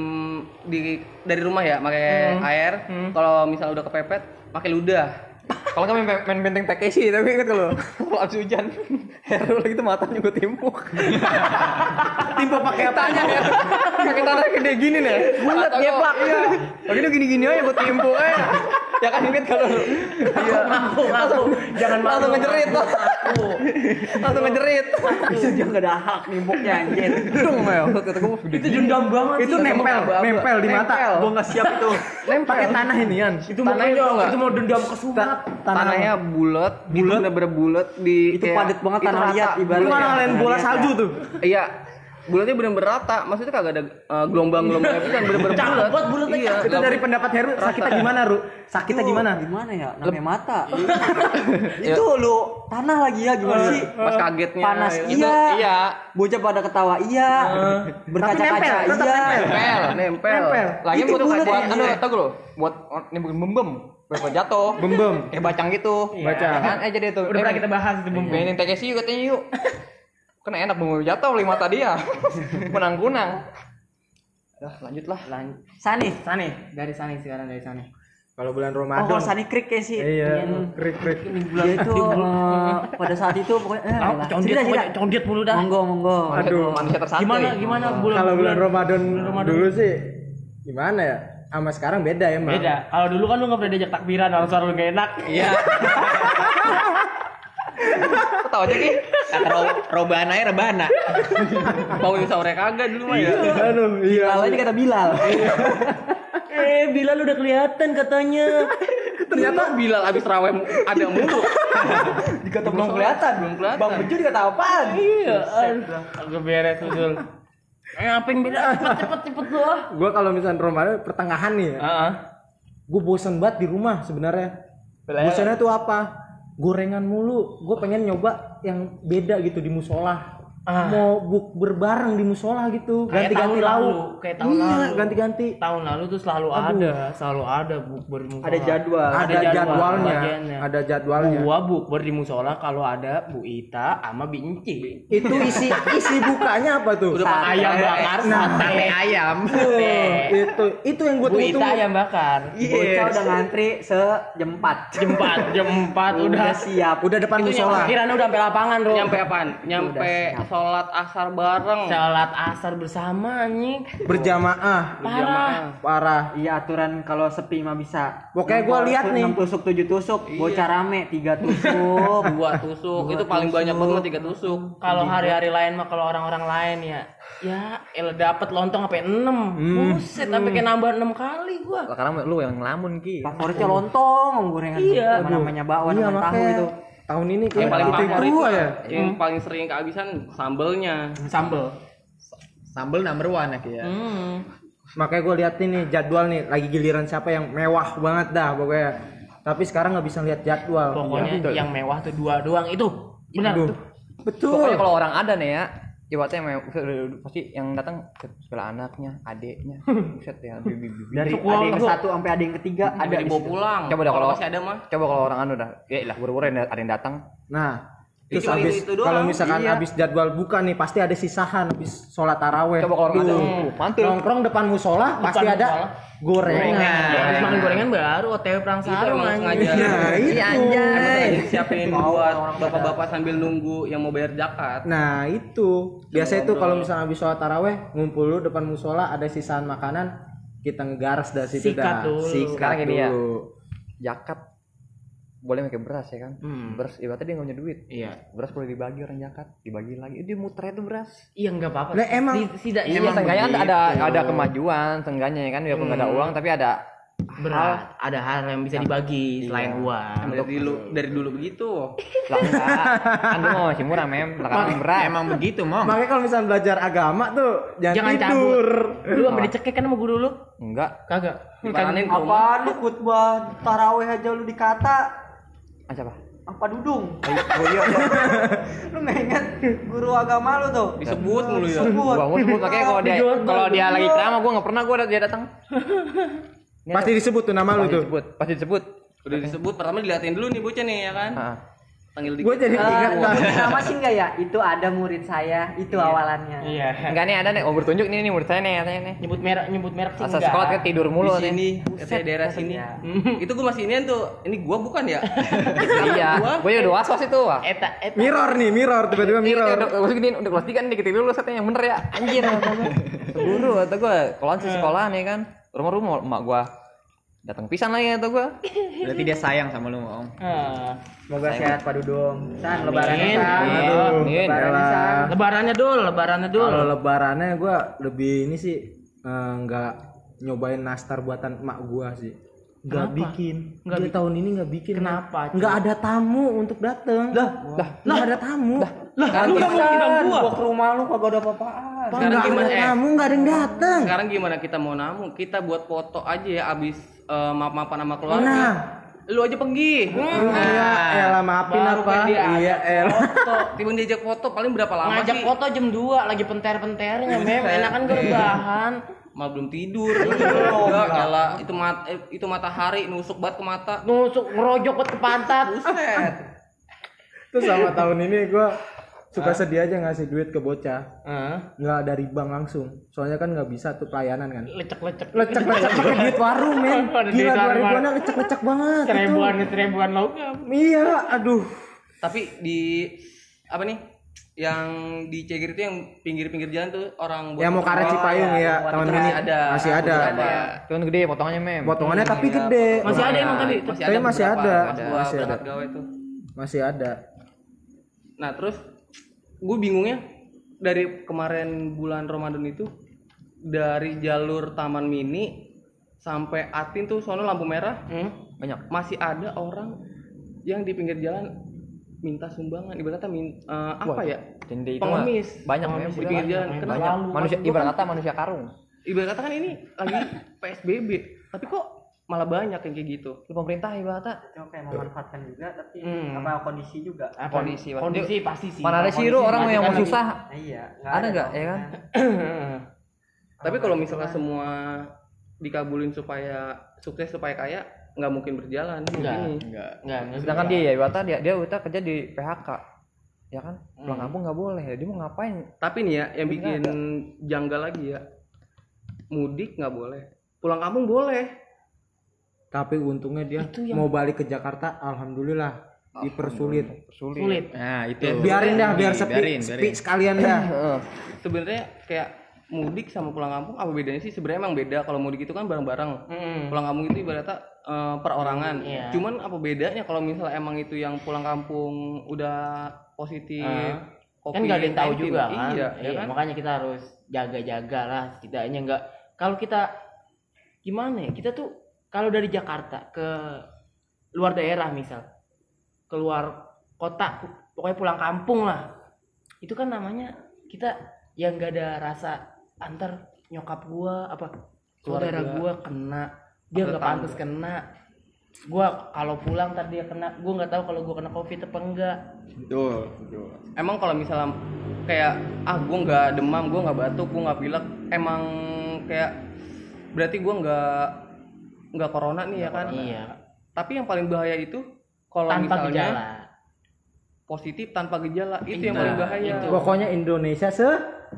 [SPEAKER 3] di dari rumah ya pakai air. Kalau misalnya udah kepepet pakai ludah.
[SPEAKER 5] Kalau nggak main, main benteng Takeshi tapi ingat kalau kalau habis hujan hero lagi tuh matanya gue timpuk. (laughs)
[SPEAKER 2] Timpuk pakai apa?
[SPEAKER 5] Tanya ya. Pakai tanah gede gini nih. Bulat gepak. Iya. Lagi gini-gini aja gue timpuk aja. Ya kan inget kalau iya.
[SPEAKER 1] Ngaku, ngaku. Jangan malu.
[SPEAKER 5] langsung ngejerit tuh.
[SPEAKER 1] Ngaku.
[SPEAKER 5] Langsung ngejerit.
[SPEAKER 4] Bisa dia nggak ada hak nimbuknya anjir.
[SPEAKER 5] Dong Mel. Gue.
[SPEAKER 1] Itu dendam banget.
[SPEAKER 2] Itu nempel, nempel di mata.
[SPEAKER 4] Gua nggak siap itu.
[SPEAKER 2] Pakai tanah inian.
[SPEAKER 1] Itu makanya itu mau dendam ke sunat.
[SPEAKER 3] Tanahnya bulat, bulat bener-bener bulat di
[SPEAKER 4] Itu padat banget tanah liat
[SPEAKER 2] Itu
[SPEAKER 4] ibaratnya.
[SPEAKER 2] lain bola salju tuh.
[SPEAKER 3] Iya. Bulatnya bener-bener rata maksudnya kagak ada eh, gelombang-gelombang bukan bener-bener bulat
[SPEAKER 1] buat bulatnya
[SPEAKER 3] iya
[SPEAKER 2] Itu dari pendapat Heru sakitnya gimana, Ru? Sakitnya
[SPEAKER 4] Itu
[SPEAKER 2] gimana?
[SPEAKER 4] Gimana ya? Namanya mata. (laughs) itu lu tanah lagi ya gimana sih?
[SPEAKER 3] pas kagetnya
[SPEAKER 4] Panas
[SPEAKER 3] itu,
[SPEAKER 4] iya.
[SPEAKER 3] iya
[SPEAKER 4] Bocah pada ketawa iya. Berkaca-kaca
[SPEAKER 2] nempel, tetap
[SPEAKER 4] iya.
[SPEAKER 3] nempel nempel,
[SPEAKER 2] Nempel.
[SPEAKER 5] Lagi
[SPEAKER 4] Itu
[SPEAKER 5] buat
[SPEAKER 4] bulat
[SPEAKER 5] buat anu tau gak lo? Buat nimbukin bembem. Buat jatuh.
[SPEAKER 2] Bembem.
[SPEAKER 5] Kayak bacang gitu.
[SPEAKER 2] Bacang.
[SPEAKER 5] Ya kan? Eh jadi itu.
[SPEAKER 1] Udah pernah kita bahas itu bembem.
[SPEAKER 5] Mainin TKC yuk katanya yuk. Kan enak bembem jatuh lima mata dia. (laughs) Kunang-kunang. Dah lanjut lah.
[SPEAKER 4] Sani.
[SPEAKER 1] Sani, dari Sani sekarang dari Sani.
[SPEAKER 2] Kalau bulan
[SPEAKER 4] Oh,
[SPEAKER 2] Ramadan.
[SPEAKER 4] kalau Sani Krik ya sih.
[SPEAKER 2] Iya, krik krik.
[SPEAKER 4] Dia itu eh, pada saat itu pokoknya eh, lah.
[SPEAKER 1] condet
[SPEAKER 4] cerita
[SPEAKER 1] condet mulu dah.
[SPEAKER 4] Monggo monggo.
[SPEAKER 5] Aduh, manusia tersantai.
[SPEAKER 1] Gimana gimana bulan
[SPEAKER 2] Kalau bulan Ramadan
[SPEAKER 1] Ramadan.
[SPEAKER 2] dulu sih gimana ya? Sama sekarang beda ya.
[SPEAKER 1] Beda. Kalau dulu kan lu nggak pernah diajak takbiran, kalau suara lu gak enak.
[SPEAKER 3] iya (laughs)
[SPEAKER 5] Kau tahu aja ki.
[SPEAKER 6] Kata ro robana ya rebana.
[SPEAKER 3] bangun sahur kagak dulu mah ya
[SPEAKER 2] Aduh, iya.
[SPEAKER 4] Bilal ini kata Bilal.
[SPEAKER 1] eh, Bilal udah kelihatan katanya.
[SPEAKER 3] ternyata Bilal abis rawem ada mulu
[SPEAKER 4] Dikata belum kelihatan.
[SPEAKER 3] belum kelihatan
[SPEAKER 4] Bang Bejo dikata apaan?
[SPEAKER 1] Iya. Agak beres usul. Eh, apa yang beda? Cepet cepet cepet lu ah.
[SPEAKER 2] Gua kalau misalnya Ramadan pertengahan nih ya.
[SPEAKER 1] Heeh.
[SPEAKER 2] Gue bosan banget di rumah sebenarnya. Bosannya tuh apa? Gorengan mulu. Gue pengen nyoba yang beda gitu di musola.
[SPEAKER 1] Ah.
[SPEAKER 2] Mau buk berbareng di musola gitu. Ganti-ganti
[SPEAKER 1] lalu, kayak tahun
[SPEAKER 2] iya,
[SPEAKER 1] lalu.
[SPEAKER 2] ganti-ganti.
[SPEAKER 1] Tahun lalu tuh selalu ada, selalu ada bukber di musola.
[SPEAKER 4] Ada jadwal.
[SPEAKER 2] Ada,
[SPEAKER 1] jadwal
[SPEAKER 2] jadwalnya.
[SPEAKER 1] bagiannya.
[SPEAKER 2] Ada jadwalnya.
[SPEAKER 1] Gua bukber di musola kalau ada Bu Ita sama Binci.
[SPEAKER 2] Itu isi isi bukanya apa tuh?
[SPEAKER 1] Udah pakai ayam bakar, sate
[SPEAKER 6] ayam.
[SPEAKER 2] Oh, itu itu yang
[SPEAKER 1] Bu
[SPEAKER 2] tunggu
[SPEAKER 1] Ita
[SPEAKER 2] tunggu.
[SPEAKER 1] ayam bakar.
[SPEAKER 4] Bocah udah ngantri sejam 4.
[SPEAKER 1] Jam 4, jam 4 udah.
[SPEAKER 4] Udah siap.
[SPEAKER 2] Udah depan
[SPEAKER 3] Itu
[SPEAKER 2] musola.
[SPEAKER 1] Kiranya udah sampai lapangan, Bro.
[SPEAKER 3] nyampe apaan nyampe sholat asar bareng
[SPEAKER 1] Salat asar bersama anjing.
[SPEAKER 2] Berjamaah.
[SPEAKER 1] Parah.
[SPEAKER 2] Parah.
[SPEAKER 4] Iya aturan kalau sepi mah bisa.
[SPEAKER 2] Pokoknya gua
[SPEAKER 4] Enam
[SPEAKER 2] lihat nih.
[SPEAKER 4] 6 tusuk 7 tusuk, bocah rame 3 (laughs) tusuk.
[SPEAKER 3] dua tusuk itu paling banyak banget tiga tusuk
[SPEAKER 1] Kalau hari-hari lain mah kalau orang-orang lain ya ya el dapat lontong sampai 6. Buset, sampai kayak nambah 6 kali gua.
[SPEAKER 5] Lah karena lu yang ngelamun ki.
[SPEAKER 4] Favoritnya lontong, gorengan.
[SPEAKER 1] Iya.
[SPEAKER 4] Namanya bakwan
[SPEAKER 2] Iya
[SPEAKER 4] tahu itu.
[SPEAKER 2] Tahun ini
[SPEAKER 3] yang
[SPEAKER 2] kayak
[SPEAKER 3] paling
[SPEAKER 2] itu
[SPEAKER 3] favorit
[SPEAKER 2] gua ya.
[SPEAKER 3] yang paling sering kehabisan sambelnya
[SPEAKER 1] Sambel.
[SPEAKER 6] Sambel number one ya. Ya.
[SPEAKER 1] Hmm.
[SPEAKER 2] Makanya gue lihat nih jadwal nih lagi giliran siapa yang mewah banget dah pokoknya. Tapi sekarang nggak bisa lihat jadwal.
[SPEAKER 1] Pokoknya yang mewah tuh dua doang itu. Benar tuh.
[SPEAKER 2] Betul.
[SPEAKER 5] Pokoknya kalau orang ada nih ya, ibaratnya yang pasti yang datang segala anaknya, adeknya, (laughs) buset ya, bibi bibi.
[SPEAKER 4] Dari ada yang satu sampai ada yang ketiga
[SPEAKER 3] ada
[SPEAKER 4] di
[SPEAKER 3] dibawa pulang.
[SPEAKER 5] Coba dah kalau
[SPEAKER 3] masih ada mah.
[SPEAKER 5] Coba kalau orang anu dah, ya lah buru-buru ada ada yang datang.
[SPEAKER 2] Nah, terus
[SPEAKER 3] Cuma
[SPEAKER 2] habis kalau misalkan
[SPEAKER 3] Iya.
[SPEAKER 2] habis jadwal buka nih pasti ada sisahan habis sholat taraweh.
[SPEAKER 5] Coba kalau ada,
[SPEAKER 2] Tuh.
[SPEAKER 5] uh, mantul.
[SPEAKER 2] Nongkrong depan musola pasti ada
[SPEAKER 1] musola.
[SPEAKER 2] gorengan.
[SPEAKER 1] Habis makan gorengan baru OTW perang
[SPEAKER 3] itu
[SPEAKER 1] sarung
[SPEAKER 3] sengaja
[SPEAKER 2] Nah, itu.
[SPEAKER 3] Emang siapin buat bapak-bapak sambil nunggu yang mau bayar zakat
[SPEAKER 2] Nah itu biasa itu kalau misalnya habis sholat taraweh ngumpul dulu depan musola ada sisaan makanan kita ngegaras dari situ
[SPEAKER 1] Sikat
[SPEAKER 2] dah.
[SPEAKER 1] dulu.
[SPEAKER 2] Sikat
[SPEAKER 5] Sekarang gini ya.
[SPEAKER 2] dulu.
[SPEAKER 5] Boleh pakai beras ya kan?
[SPEAKER 1] Hmm.
[SPEAKER 5] Beras ibaratnya dia nggak punya duit.
[SPEAKER 1] Iya.
[SPEAKER 5] Beras boleh dibagi orang jakat, dibagi lagi. Dia muter itu beras.
[SPEAKER 1] Iya enggak apa-apa.
[SPEAKER 2] Lah, emang-
[SPEAKER 1] tidak
[SPEAKER 5] Iya,
[SPEAKER 1] iya,
[SPEAKER 5] seenggaknya ada ada,
[SPEAKER 2] begitu.
[SPEAKER 5] ada kemajuan, seenggaknya ya kan walaupun nggak ada uang tapi ada
[SPEAKER 1] berat. Ada hal yang bisa dibagi selain uang.
[SPEAKER 3] dari dulu dari dulu begitu
[SPEAKER 5] lah enggak. kan dulu masih murah mem, lah kan beras.
[SPEAKER 6] Emang begitu, Mong.
[SPEAKER 2] Makanya kalau misalnya belajar agama tuh jangan,
[SPEAKER 1] Jangan
[SPEAKER 2] tidur.
[SPEAKER 1] Lu sampai dicekek kan sama guru lu?
[SPEAKER 5] Enggak.
[SPEAKER 1] Kagak.
[SPEAKER 3] rumah
[SPEAKER 4] Apa lu khutbah taraweh aja lu dikata
[SPEAKER 5] Ah, siapa?
[SPEAKER 4] apa dudung?
[SPEAKER 5] Oh iya, iya. (laughs)
[SPEAKER 4] lu nggak ingat guru agama lu tuh?
[SPEAKER 3] disebut mulu ya
[SPEAKER 4] Sebut.
[SPEAKER 5] Gua mau sebut makanya kalau dia kalau dia lagi ceramah gua nggak pernah gua dia datang. (laughs)
[SPEAKER 2] Pasti disebut tuh nama lu
[SPEAKER 5] Pasti
[SPEAKER 2] tuh.
[SPEAKER 5] disebut, pasti disebut.
[SPEAKER 3] udah disebut pertama diliatin dulu nih bocah nih ya kan
[SPEAKER 5] Heeh.
[SPEAKER 3] Panggil dikit
[SPEAKER 2] Gue jadi ingat
[SPEAKER 4] Eh, nyebut nama sih enggak ya? Itu ada murid saya, itu awalannya.
[SPEAKER 1] Iya.
[SPEAKER 5] Enggak nih ada nih, oh bertunjuk nih nih murid saya nih katanya nih.
[SPEAKER 1] Nyebut merek nyebut merek sih
[SPEAKER 5] Asal
[SPEAKER 1] enggak.
[SPEAKER 5] sekolah kan tidur
[SPEAKER 3] di
[SPEAKER 5] mulu nih.
[SPEAKER 3] sini katanya daerah sini (laughs) itu gue masih inian tuh ini gua bukan ya (laughs)
[SPEAKER 5] Iya, gua ya udah was-was itu. Wah.
[SPEAKER 1] Eta eta
[SPEAKER 2] Mirror nih, mirror tiba-tiba
[SPEAKER 5] Ini
[SPEAKER 2] mirror.
[SPEAKER 5] udah udah gini, udah kelas 3 nih dikit dulu katanya yang bener ya. Anjir. Keburu kata gua, kalau sih sekolah nih kan. Rumah-rumah emak gua datang pisan lagi kata gua.
[SPEAKER 6] Berarti dia sayang sama lu, Mong.
[SPEAKER 1] Ah.
[SPEAKER 4] Semoga sehat Pak Dudung. San lebarannya san.
[SPEAKER 2] Aduh.
[SPEAKER 4] Lebarannya san.
[SPEAKER 1] Lebarannya dul, lebarannya dul.
[SPEAKER 2] Kalau lebarannya gue lebih ini sih eh, nggak nyobain nastar buatan emak gua sih. nggak bikin
[SPEAKER 1] Nggak
[SPEAKER 2] tahun ini nggak bikin
[SPEAKER 1] Kenapa,
[SPEAKER 2] nggak ada tamu untuk dateng lah lah nggak ada tamu
[SPEAKER 1] Lah, lu nggak mau undang gua.
[SPEAKER 2] ke rumah lu kagak ada apa-apaan
[SPEAKER 3] Sekarang
[SPEAKER 2] ada
[SPEAKER 3] gimana, eh?
[SPEAKER 2] tamu nggak ada yang dateng
[SPEAKER 3] Sekarang gimana kita mau namu? Kita buat foto aja ya abis eh, maaf-maafan sama keluarga.
[SPEAKER 2] Nah.
[SPEAKER 3] Lu aja pergi.
[SPEAKER 2] Iya, elah maafin apa? Iya, elah.
[SPEAKER 3] Foto, tiba diajak foto paling berapa lama
[SPEAKER 1] Ngajak
[SPEAKER 3] sih?
[SPEAKER 1] foto jam 2 lagi penter-penternya, Mem. Enakan gue rebahan.
[SPEAKER 3] Malah belum tidur. Enggak, elah itu mat eh, itu matahari nusuk banget ke mata.
[SPEAKER 1] Nusuk ngerojok buat ke pantat.
[SPEAKER 3] Buset.
[SPEAKER 2] Terus sama tahun ini gua suka sedih aja ngasih duit ke bocah.
[SPEAKER 1] Heeh.
[SPEAKER 2] Nggak dari bank langsung. Soalnya kan nggak bisa tuh pelayanan kan.
[SPEAKER 1] Lecek-lecek.
[SPEAKER 2] Lecek-lecek pakai (laughs) duit warung, men.
[SPEAKER 1] Ada duit
[SPEAKER 2] Gila
[SPEAKER 1] warung.
[SPEAKER 2] 2000-an lecek-lecek banget.
[SPEAKER 1] Seribuan seribuan logam.
[SPEAKER 2] Itu. Iya, aduh.
[SPEAKER 3] Tapi di apa nih? Yang di Cegir itu yang pinggir-pinggir jalan tuh orang
[SPEAKER 2] Ya mau karet Cipayung ya, tahun ini
[SPEAKER 3] masih ada.
[SPEAKER 2] Masih ada.
[SPEAKER 5] Cuman gede potongannya mem.
[SPEAKER 2] Potongannya tapi gede.
[SPEAKER 1] Masih ada emang tapi.
[SPEAKER 3] Masih ada
[SPEAKER 2] masih ada. Masih ada. Masih ada.
[SPEAKER 3] Nah terus gue bingungnya dari kemarin bulan Ramadan itu dari jalur Taman Mini sampai Atin tuh sono lampu merah
[SPEAKER 1] Hmm?
[SPEAKER 5] Banyak.
[SPEAKER 3] masih ada orang yang di pinggir jalan minta sumbangan ibaratnya min, eh, apa ya
[SPEAKER 5] itu mah
[SPEAKER 3] pengemis
[SPEAKER 5] banyak
[SPEAKER 3] pengemis
[SPEAKER 5] mem.
[SPEAKER 3] di pinggir jalan
[SPEAKER 1] Banyak.
[SPEAKER 3] kenapa.
[SPEAKER 5] Manusia
[SPEAKER 3] Maksud gua
[SPEAKER 5] ibarat kata manusia karung.
[SPEAKER 3] ibarat kata kan ini lagi (laughs) PSBB tapi kok malah banyak yang kayak gitu
[SPEAKER 5] Itu pemerintah ibarat kata.
[SPEAKER 4] Cuma kayak memanfaatkan juga tapi
[SPEAKER 1] Hmm.
[SPEAKER 4] apa kondisi juga.
[SPEAKER 1] Apa?
[SPEAKER 5] Kondisi.
[SPEAKER 1] Kondisi pasti sih.
[SPEAKER 5] Mana ada sih orang yang
[SPEAKER 1] kan
[SPEAKER 5] mau
[SPEAKER 1] lagi-
[SPEAKER 5] susah.
[SPEAKER 4] Nah, iya,
[SPEAKER 5] Ada nggak, ya kan? (laughs)
[SPEAKER 3] tapi kalau misalnya semua dikabulin supaya sukses supaya kaya nggak mungkin berjalan
[SPEAKER 1] Enggak.
[SPEAKER 3] begini
[SPEAKER 1] Enggak, enggak.
[SPEAKER 5] Sedangkan dia ya ibaratnya dia dia udah kerja di PHK. Ya kan? Pulang
[SPEAKER 1] Hmm.
[SPEAKER 5] kampung nggak boleh. Dia mau ngapain?
[SPEAKER 3] Tapi nih ya, yang bikin janggal lagi ya, mudik nggak boleh, pulang kampung boleh.
[SPEAKER 2] Tapi untungnya dia
[SPEAKER 1] Itu yang-
[SPEAKER 2] mau balik ke Jakarta, alhamdulillah dipersulit.
[SPEAKER 5] Sulit.
[SPEAKER 1] Sulit.
[SPEAKER 6] Nah, itu.
[SPEAKER 2] Biarin dah, biar sepi,
[SPEAKER 6] Biarin,
[SPEAKER 2] sepi
[SPEAKER 6] biarin.
[SPEAKER 2] sekalian dah. (clears throat)
[SPEAKER 3] Sebenarnya kayak mudik sama pulang kampung apa bedanya sih? Sebenarnya emang beda. Kalau mudik itu kan bareng-bareng.
[SPEAKER 1] Hmm.
[SPEAKER 3] Pulang kampung itu ibaratnya eh, perorangan.
[SPEAKER 1] Iya.
[SPEAKER 3] Cuman apa bedanya kalau misalnya emang itu yang pulang kampung udah positif?
[SPEAKER 1] Ah. kan nggak ada yang tahu
[SPEAKER 3] COVID-19.
[SPEAKER 1] juga kan
[SPEAKER 3] Iya, ya
[SPEAKER 1] Iya,
[SPEAKER 3] kan?
[SPEAKER 1] makanya kita harus jaga-jaga lah setidaknya nggak kalau kita gimana ya kita tuh kalau dari Jakarta ke luar daerah misal keluar kota pokoknya pulang kampung lah. Itu kan namanya kita yang nggak ada rasa antar nyokap gua apa saudara gua kena dia nggak pantas kena. Gua kalau pulang ntar dia kena gua nggak tahu kalau gua kena covid apa enggak.
[SPEAKER 6] Betul, betul.
[SPEAKER 3] emang kalau misalnya kayak ah gue nggak demam gue nggak batuk gue nggak pilek emang kayak berarti gue nggak nggak corona nih ya kan
[SPEAKER 1] iya
[SPEAKER 3] tapi yang paling bahaya itu kalau
[SPEAKER 1] tanpa
[SPEAKER 3] misalnya
[SPEAKER 1] gejala
[SPEAKER 3] positif tanpa gejala itu yang
[SPEAKER 1] Nah,
[SPEAKER 3] paling bahaya
[SPEAKER 1] itu.
[SPEAKER 2] Pokoknya Indonesia se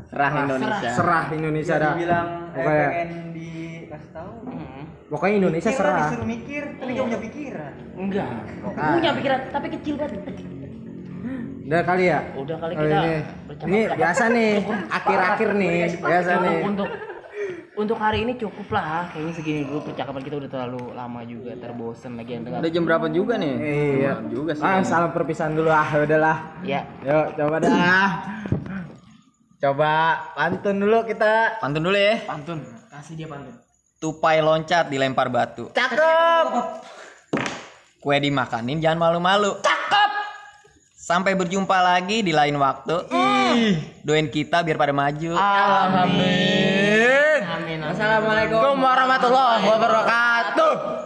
[SPEAKER 6] Serah Indonesia.
[SPEAKER 2] serah Indonesia dah.
[SPEAKER 4] dibilang eh,
[SPEAKER 2] Pokoknya-
[SPEAKER 4] pengen dikasih tahu.
[SPEAKER 1] Mm.
[SPEAKER 2] Pokoknya Indonesia
[SPEAKER 4] Mikir lah,
[SPEAKER 2] serah.
[SPEAKER 4] disuruh mikir, tapi gak punya pikiran.
[SPEAKER 1] enggak
[SPEAKER 2] Ah.
[SPEAKER 1] punya pikiran tapi kecil banget
[SPEAKER 2] Udah kali ya.
[SPEAKER 1] udah kali
[SPEAKER 2] Oh,
[SPEAKER 1] kita
[SPEAKER 2] ini,
[SPEAKER 1] bercakap-
[SPEAKER 2] ini biasa nih, akhir-akhir nih, biasa nih.
[SPEAKER 1] untuk untuk hari ini cukup lah kayaknya segini dulu percakapan kita udah terlalu lama juga terbosan lagi yang dengar
[SPEAKER 6] Udah jam berapa juga nih?
[SPEAKER 2] Iya.
[SPEAKER 6] Malam juga sih.
[SPEAKER 2] Ah, salam perpisahan dulu ah, udahlah.
[SPEAKER 1] ya
[SPEAKER 2] Yuk, coba dah. Coba pantun dulu kita.
[SPEAKER 6] Pantun dulu ya.
[SPEAKER 1] pantun kasih dia pantun
[SPEAKER 6] Tupai loncat dilempar batu.
[SPEAKER 2] Cakep.
[SPEAKER 6] Kue dimakanin jangan malu-malu. Cakep. Sampai berjumpa lagi di lain waktu. Doain kita biar pada maju.
[SPEAKER 1] amin Amin.
[SPEAKER 2] Assalamualaikum warahmatullahi wabarakatuh.